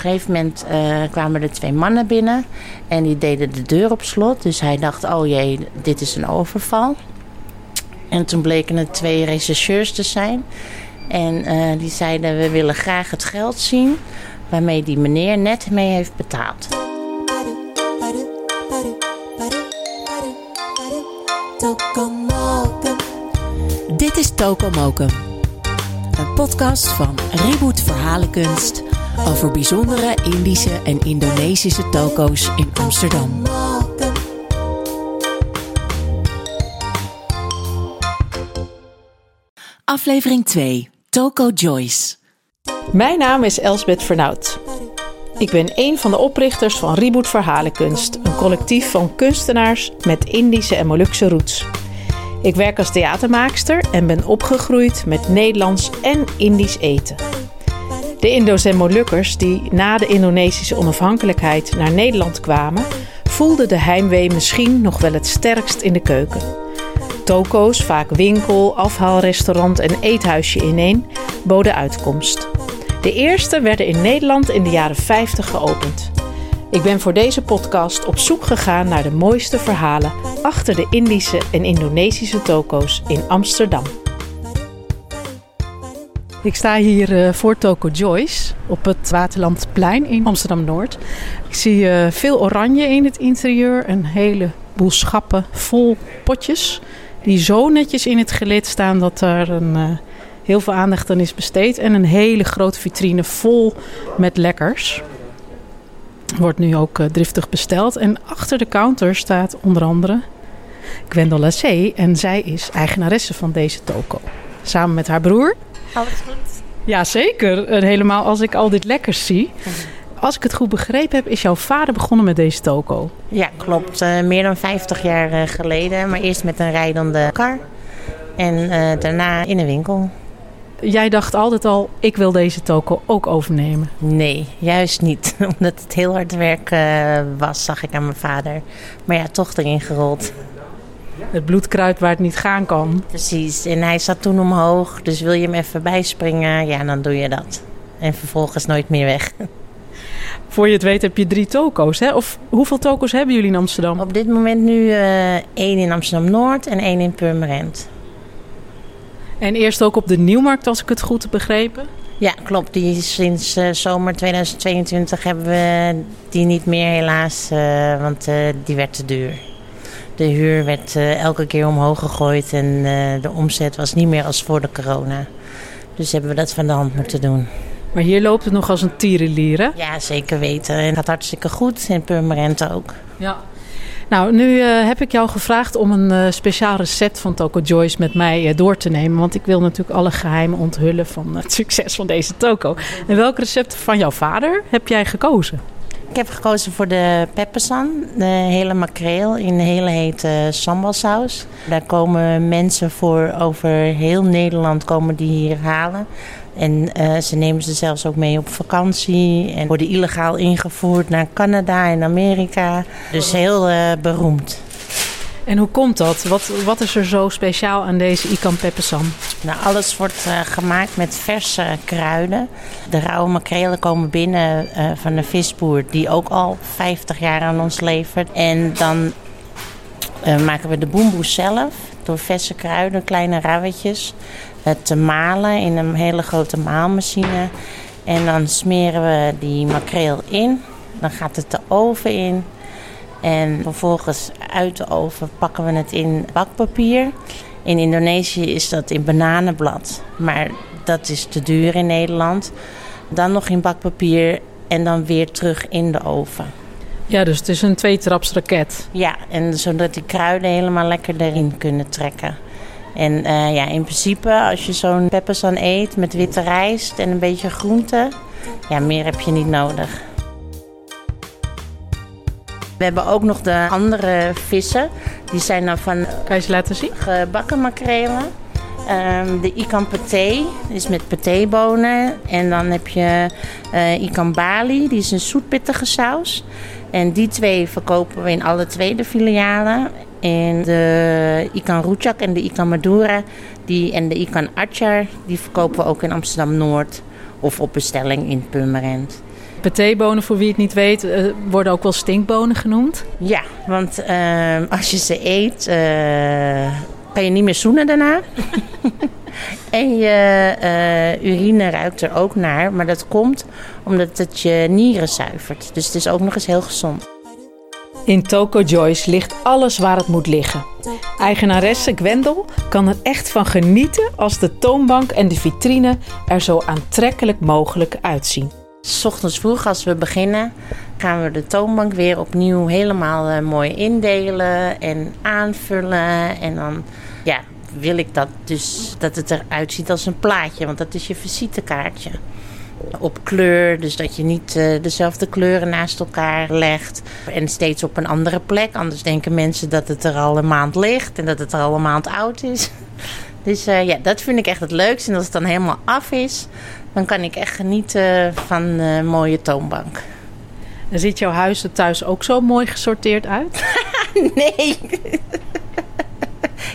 gegeven moment eh, kwamen er twee mannen binnen en die deden de deur op slot. Dus hij dacht, oh jee, dit is een overval. En toen bleken het twee rechercheurs te zijn. En eh, die zeiden, we willen graag het geld zien waarmee die meneer net mee heeft betaald. Dit is Tokomokum. Een podcast van Reboot Verhalenkunst over bijzondere Indische en Indonesische toko's in Amsterdam. Aflevering 2. Toko Joyce. Mijn naam is Elsbeth Vernout. Ik ben een van de oprichters van Reboot Verhalenkunst, een collectief van kunstenaars met Indische en Molukse roots. Ik werk als theatermaakster en ben opgegroeid met Nederlands en Indisch eten. De Indo's en Molukkers die na de Indonesische onafhankelijkheid naar Nederland kwamen, voelden de heimwee misschien nog wel het sterkst in de keuken. Toko's, vaak winkel, afhaalrestaurant en eethuisje ineen, boden uitkomst. De eerste werden in Nederland in de jaren 50 geopend. Ik ben voor deze podcast op zoek gegaan naar de mooiste verhalen achter de Indische en Indonesische toko's in Amsterdam. Ik sta hier uh, voor Toko Joyce op het Waterlandplein in Amsterdam Noord. Ik zie uh, veel oranje in het interieur, een heleboel schappen vol potjes die zo netjes in het gelid staan dat er een, uh, heel veel aandacht aan is besteed. En een hele grote vitrine vol met lekkers. Wordt nu ook driftig besteld. En achter de counter staat onder andere Gwendol Lacé. En zij is eigenaresse van deze toko. Samen met haar broer. Alles goed? Ja, zeker. En helemaal als ik al dit lekkers zie. Als ik het goed begrepen heb, is jouw vader begonnen met deze toko. Ja, klopt. Uh, meer dan 50 jaar uh, geleden. Maar eerst met een rijdende kar. En uh, daarna in een winkel. Jij dacht altijd al, ik wil deze toko ook overnemen. Nee, juist niet. Omdat het heel hard werk was, zag ik aan mijn vader. Maar ja, toch erin gerold. Het bloedkruid waar het niet gaan kan. Precies. En hij zat toen omhoog. Dus wil je hem even bijspringen, ja, dan doe je dat. En vervolgens nooit meer weg. Voor je het weet heb je drie toko's, hè? Of hoeveel toko's hebben jullie in Amsterdam? Op dit moment nu uh, één in Amsterdam-Noord en één in Purmerend. En eerst ook op de Nieuwmarkt, als ik het goed heb begrepen? Ja, klopt. Die sinds uh, zomer 2022 hebben we die niet meer helaas, uh, want uh, die werd te duur. De huur werd elke keer omhoog gegooid en de omzet was niet meer als voor de corona. Dus hebben we dat van de hand moeten doen. Maar hier loopt het nog als een tierenlier, hè? Ja, zeker weten. En het gaat hartstikke goed. In Purmerend ook. Ja. Nou, nu uh, heb ik jou gevraagd om een uh, speciaal recept van Toko Joyce met mij uh, door te nemen. Want ik wil natuurlijk alle geheimen onthullen van het succes van deze toko. En welk recept van jouw vader heb jij gekozen? Ik heb gekozen voor de peppersan, de hele makreel in een hele hete sambalsaus. Daar komen mensen voor over heel Nederland komen die hier halen. En uh, ze nemen ze zelfs ook mee op vakantie en worden illegaal ingevoerd naar Canada en Amerika. Dus heel uh, beroemd. En hoe komt dat? Wat, wat is er zo speciaal aan deze Ikan Peppersam? Nou, alles wordt uh, gemaakt met verse kruiden. De rauwe makrelen komen binnen uh, van een visboer die ook al 50 jaar aan ons levert. En dan uh, maken we de boemboe zelf door verse kruiden, kleine rauwetjes, te malen in een hele grote maalmachine. En dan smeren we die makreel in. Dan gaat het de oven in. En vervolgens uit de oven pakken we het in bakpapier. In Indonesië is dat in bananenblad. Maar dat is te duur in Nederland. Dan nog in bakpapier en dan weer terug in de oven. Ja, dus het is een tweetrapsraket. Ja, en zodat die kruiden helemaal lekker erin kunnen trekken. En uh, ja, in principe als je zo'n peppersan eet met witte rijst en een beetje groente... ja, meer heb je niet nodig. We hebben ook nog de andere vissen. Die zijn dan van... Kan je ze laten zien? Gebakken makrelen. Um, de ikan paté is met patébonen. En dan heb je uh, ikan bali, die is een zoetpittige saus. En die twee verkopen we in alle twee de filialen. En de ikan rujak en de ikan madura die, en de ikan achar, die verkopen we ook in Amsterdam-Noord. Of op bestelling in Purmerend. Patébonen, voor wie het niet weet, eh, worden ook wel stinkbonen genoemd. Ja, want ehm, als je ze eet, eh, kan je niet meer zoenen daarna. en je eh, urine ruikt er ook naar, maar dat komt omdat het je nieren zuivert. Dus het is ook nog eens heel gezond. In Toko Joyce ligt alles waar het moet liggen. Eigenaresse Gwendel kan er echt van genieten als de toonbank en de vitrine er zo aantrekkelijk mogelijk uitzien. S ochtends vroeg als we beginnen, gaan we de toonbank weer opnieuw helemaal eh, mooi indelen en aanvullen. En dan ja, wil ik dat dus dat het eruit ziet als een plaatje, want dat is je visitekaartje. Op kleur, dus dat je niet eh, dezelfde kleuren naast elkaar legt. En steeds op een andere plek. Anders denken mensen dat het er al een maand ligt en dat het er al een maand oud is. Dus eh, ja, dat vind ik echt het leukste. En als het dan helemaal af is, dan kan ik echt genieten van een mooie toonbank. En ziet jouw huis er thuis ook zo mooi gesorteerd uit? Nee.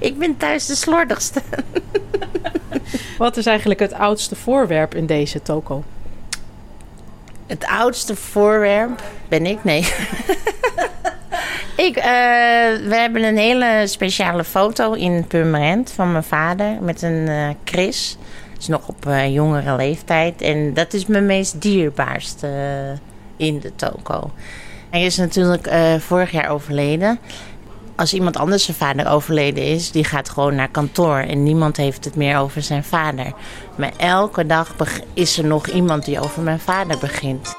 ik ben thuis de slordigste. Wat is eigenlijk het oudste voorwerp in deze toko? Het oudste voorwerp ben ik? Nee. ik, eh, we hebben een hele speciale foto in Purmerend van mijn vader met een eh, Chris. Is nog op eh, jongere leeftijd. En dat is mijn meest dierbaarste eh, in de toko. Hij is natuurlijk eh, vorig jaar overleden. Als iemand anders zijn vader overleden is, die gaat gewoon naar kantoor. En niemand heeft het meer over zijn vader. Maar elke dag is er nog iemand die over mijn vader begint.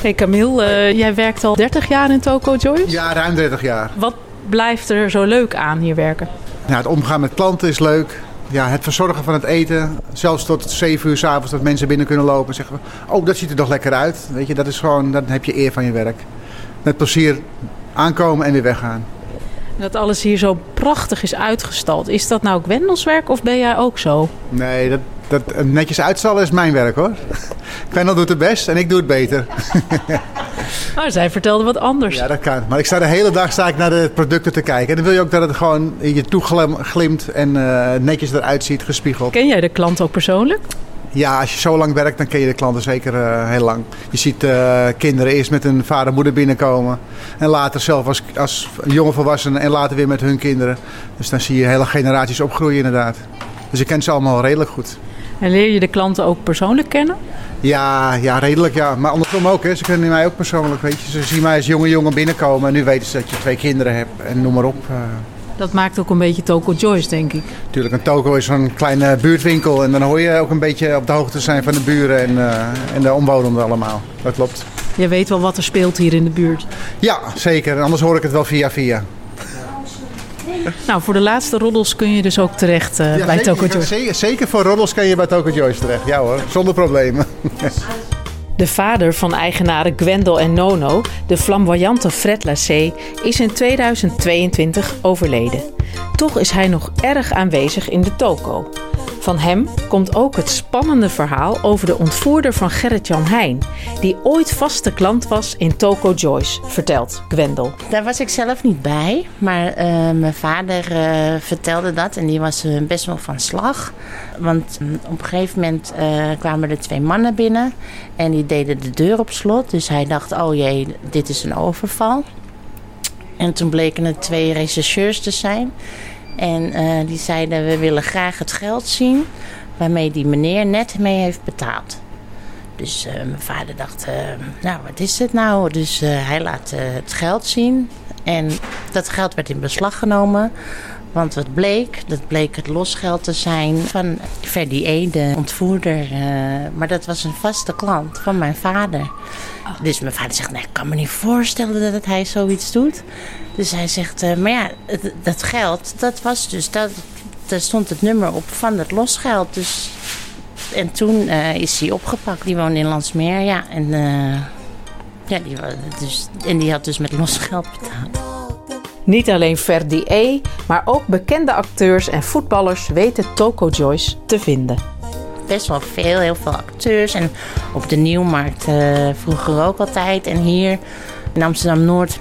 Hey Camille, jij werkt al 30 jaar in Toko Joyce. Ja, ruim 30 jaar. Wat blijft er zo leuk aan hier werken? Ja, het omgaan met klanten is leuk. Ja, het verzorgen van het eten. Zelfs tot 7 uur s'avonds dat mensen binnen kunnen lopen en zeggen... Oh, dat ziet er toch lekker uit. Weet je, dat is gewoon... Dan heb je eer van je werk. Met plezier aankomen en weer weggaan. Dat alles hier zo prachtig is uitgestald. Is dat nou Gwendels werk of ben jij ook zo? Nee, dat, dat netjes uitstallen is mijn werk hoor. Gwendel doet het best en ik doe het beter. Maar zij vertelde wat anders. Ja, dat kan. Maar ik sta de hele dag sta ik naar de producten te kijken. En dan wil je ook dat het gewoon je toe glim- glimt en eh, netjes eruit ziet, gespiegeld. Ken jij de klant ook persoonlijk? Ja, als je zo lang werkt, dan ken je de klanten zeker eh, heel lang. Je ziet eh, kinderen eerst met hun vader en moeder binnenkomen. En later zelf als, als jonge volwassenen en later weer met hun kinderen. Dus dan zie je hele generaties opgroeien inderdaad. Dus ik ken ze allemaal redelijk goed. En leer je de klanten ook persoonlijk kennen? Ja, ja, redelijk ja. Maar andersom ook. Hè. Ze kennen mij ook persoonlijk. Weet je. Ze zien mij als jonge jongen binnenkomen. En nu weten ze dat je twee kinderen hebt. En noem maar op. Eh, Dat maakt ook een beetje Toko Joyce, denk ik. natuurlijk, een toko is zo'n kleine buurtwinkel. En dan hoor je ook een beetje op de hoogte zijn van de buren en, eh, en de omwonenden allemaal. Dat klopt. Je weet wel wat er speelt hier in de buurt. Ja, zeker. Anders hoor ik het wel via via. Nou, voor de laatste roddels kun je dus ook terecht eh, Ja, bij Toko Joyce. zeker, zeker voor roddels kan je bij Toko Joyce terecht. Ja hoor, zonder problemen. De vader van eigenaren Gwendel en Nono, de flamboyante Fred Lacé, is in 2022 overleden. Toch is hij nog erg aanwezig in de toko. Van hem komt ook het spannende verhaal over de ontvoerder van Gerrit-Jan Heijn, die ooit vaste klant was in Toko Joyce, vertelt Gwendel. Daar was ik zelf niet bij, maar eh, mijn vader eh, vertelde dat en die was eh, best wel van slag. Want mm, op een gegeven moment kwamen er twee mannen binnen en die deden de deur op slot. Dus hij dacht, oh jee, dit is een overval. En toen bleken het twee rechercheurs te zijn. En eh, die zeiden, we willen graag het geld zien waarmee die meneer net mee heeft betaald. Dus eh, mijn vader dacht, eh, nou wat is het nou? Dus hij laat het geld zien. En dat geld werd in beslag genomen. Want wat bleek? Dat bleek het losgeld te zijn van Ferdy E, de ontvoerder. eh, maar dat was een vaste klant van mijn vader. Dus mijn vader zegt, nee, ik kan me niet voorstellen dat hij zoiets doet. Dus hij zegt, eh, maar ja, het- dat geld, dat was dus, dat, daar stond het nummer op van het losgeld. Dus en toen eh, is hij opgepakt. Die woonde in Landsmeer, ja. En, ja, die, dus, en die had dus met los geld betaald. Niet alleen Ferdi E, maar ook bekende acteurs en voetballers weten Toko Joyce te vinden. Best wel veel, heel veel acteurs. En op de Nieuwmarkt eh, vroeger ook altijd. En hier in Amsterdam-Noord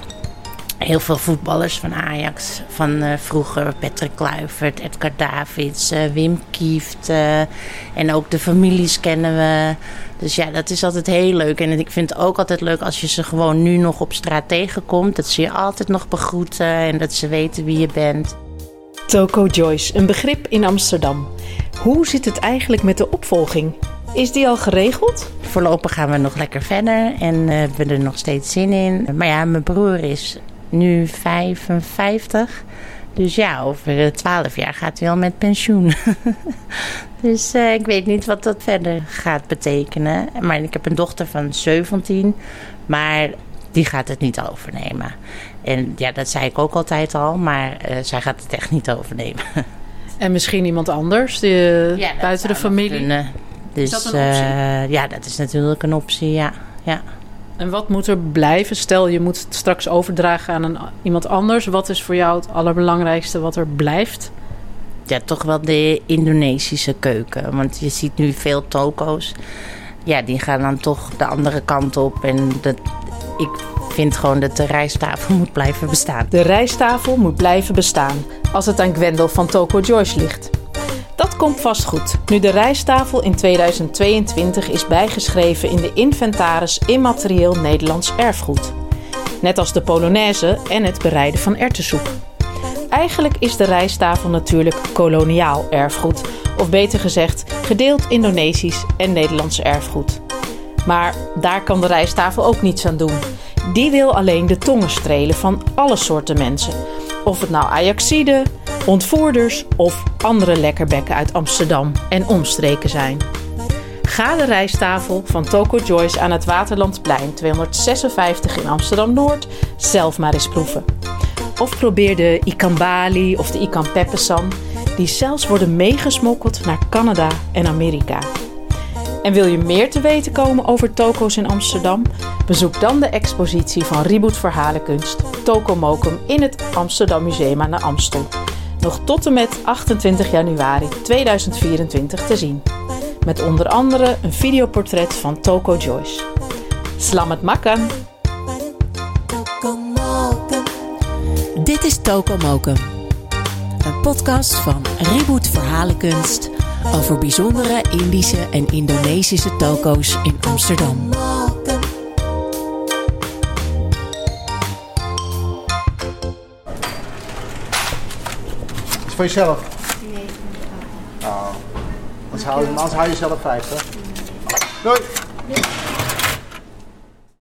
heel veel voetballers van Ajax. Van uh, vroeger Patrick Kluivert, Edgar Davids, uh, Wim Kieft. Uh, en ook de families kennen we. Dus ja, dat is altijd heel leuk. En ik vind het ook altijd leuk als je ze gewoon nu nog op straat tegenkomt. Dat ze je altijd nog begroeten en dat ze weten wie je bent. Toko Joyce, een begrip in Amsterdam. Hoe zit het eigenlijk met de opvolging? Is die al geregeld? Voorlopig gaan we nog lekker verder en hebben er nog steeds zin in. Maar ja, mijn broer is nu 55. Dus ja, over 12 jaar gaat hij al met pensioen. dus uh, ik weet niet wat dat verder gaat betekenen. Maar ik heb een dochter van 17, maar die gaat het niet overnemen. En ja, dat zei ik ook altijd al, maar uh, zij gaat het echt niet overnemen. en misschien iemand anders, die, ja, buiten de familie? Dus, is dat een optie? Uh, ja, dat is natuurlijk een optie, ja. ja. En wat moet er blijven? Stel, je moet het straks overdragen aan een, iemand anders. Wat is voor jou het allerbelangrijkste wat er blijft? Ja, toch wel de Indonesische keuken. Want je ziet nu veel toko's. Ja, die gaan dan toch de andere kant op. En dat, ik vind gewoon dat de rijsttafel moet blijven bestaan. De rijsttafel moet blijven bestaan. Als het aan Gwendel van Toko Joyce ligt. Komt vast goed, nu de rijsttafel in 2022 is bijgeschreven in de inventaris Immaterieel Nederlands Erfgoed. Net als de Polonaise en het bereiden van erwtensoep. Eigenlijk is de rijsttafel natuurlijk koloniaal erfgoed, of beter gezegd gedeeld Indonesisch en Nederlands erfgoed. Maar daar kan de rijsttafel ook niets aan doen. Die wil alleen de tongen strelen van alle soorten mensen. Of het nou Ajaxide, ontvoerders of andere lekkerbekken uit Amsterdam en omstreken zijn. Ga de rijsttafel van Toko Joyce aan het Waterlandplein 256 in Amsterdam Noord zelf maar eens proeven. Of probeer de ikan bali of de ikan peppesan, die zelfs worden meegesmokkeld naar Canada en Amerika. En wil je meer te weten komen over toko's in Amsterdam? Bezoek dan de expositie van Reboot Verhalenkunst, Toko Mokum in het Amsterdam Museum aan de Amstel nog tot en met 28 januari 2024 te zien. Met onder andere een videoportret van Toko Joyce. Slamet makan! Dit is Toko Mokum. Een podcast van Reboot Verhalenkunst over bijzondere Indische en Indonesische toko's in Amsterdam. Voor jezelf? Nee, Oh. Anders hou, anders hou je zelf 50. Doei!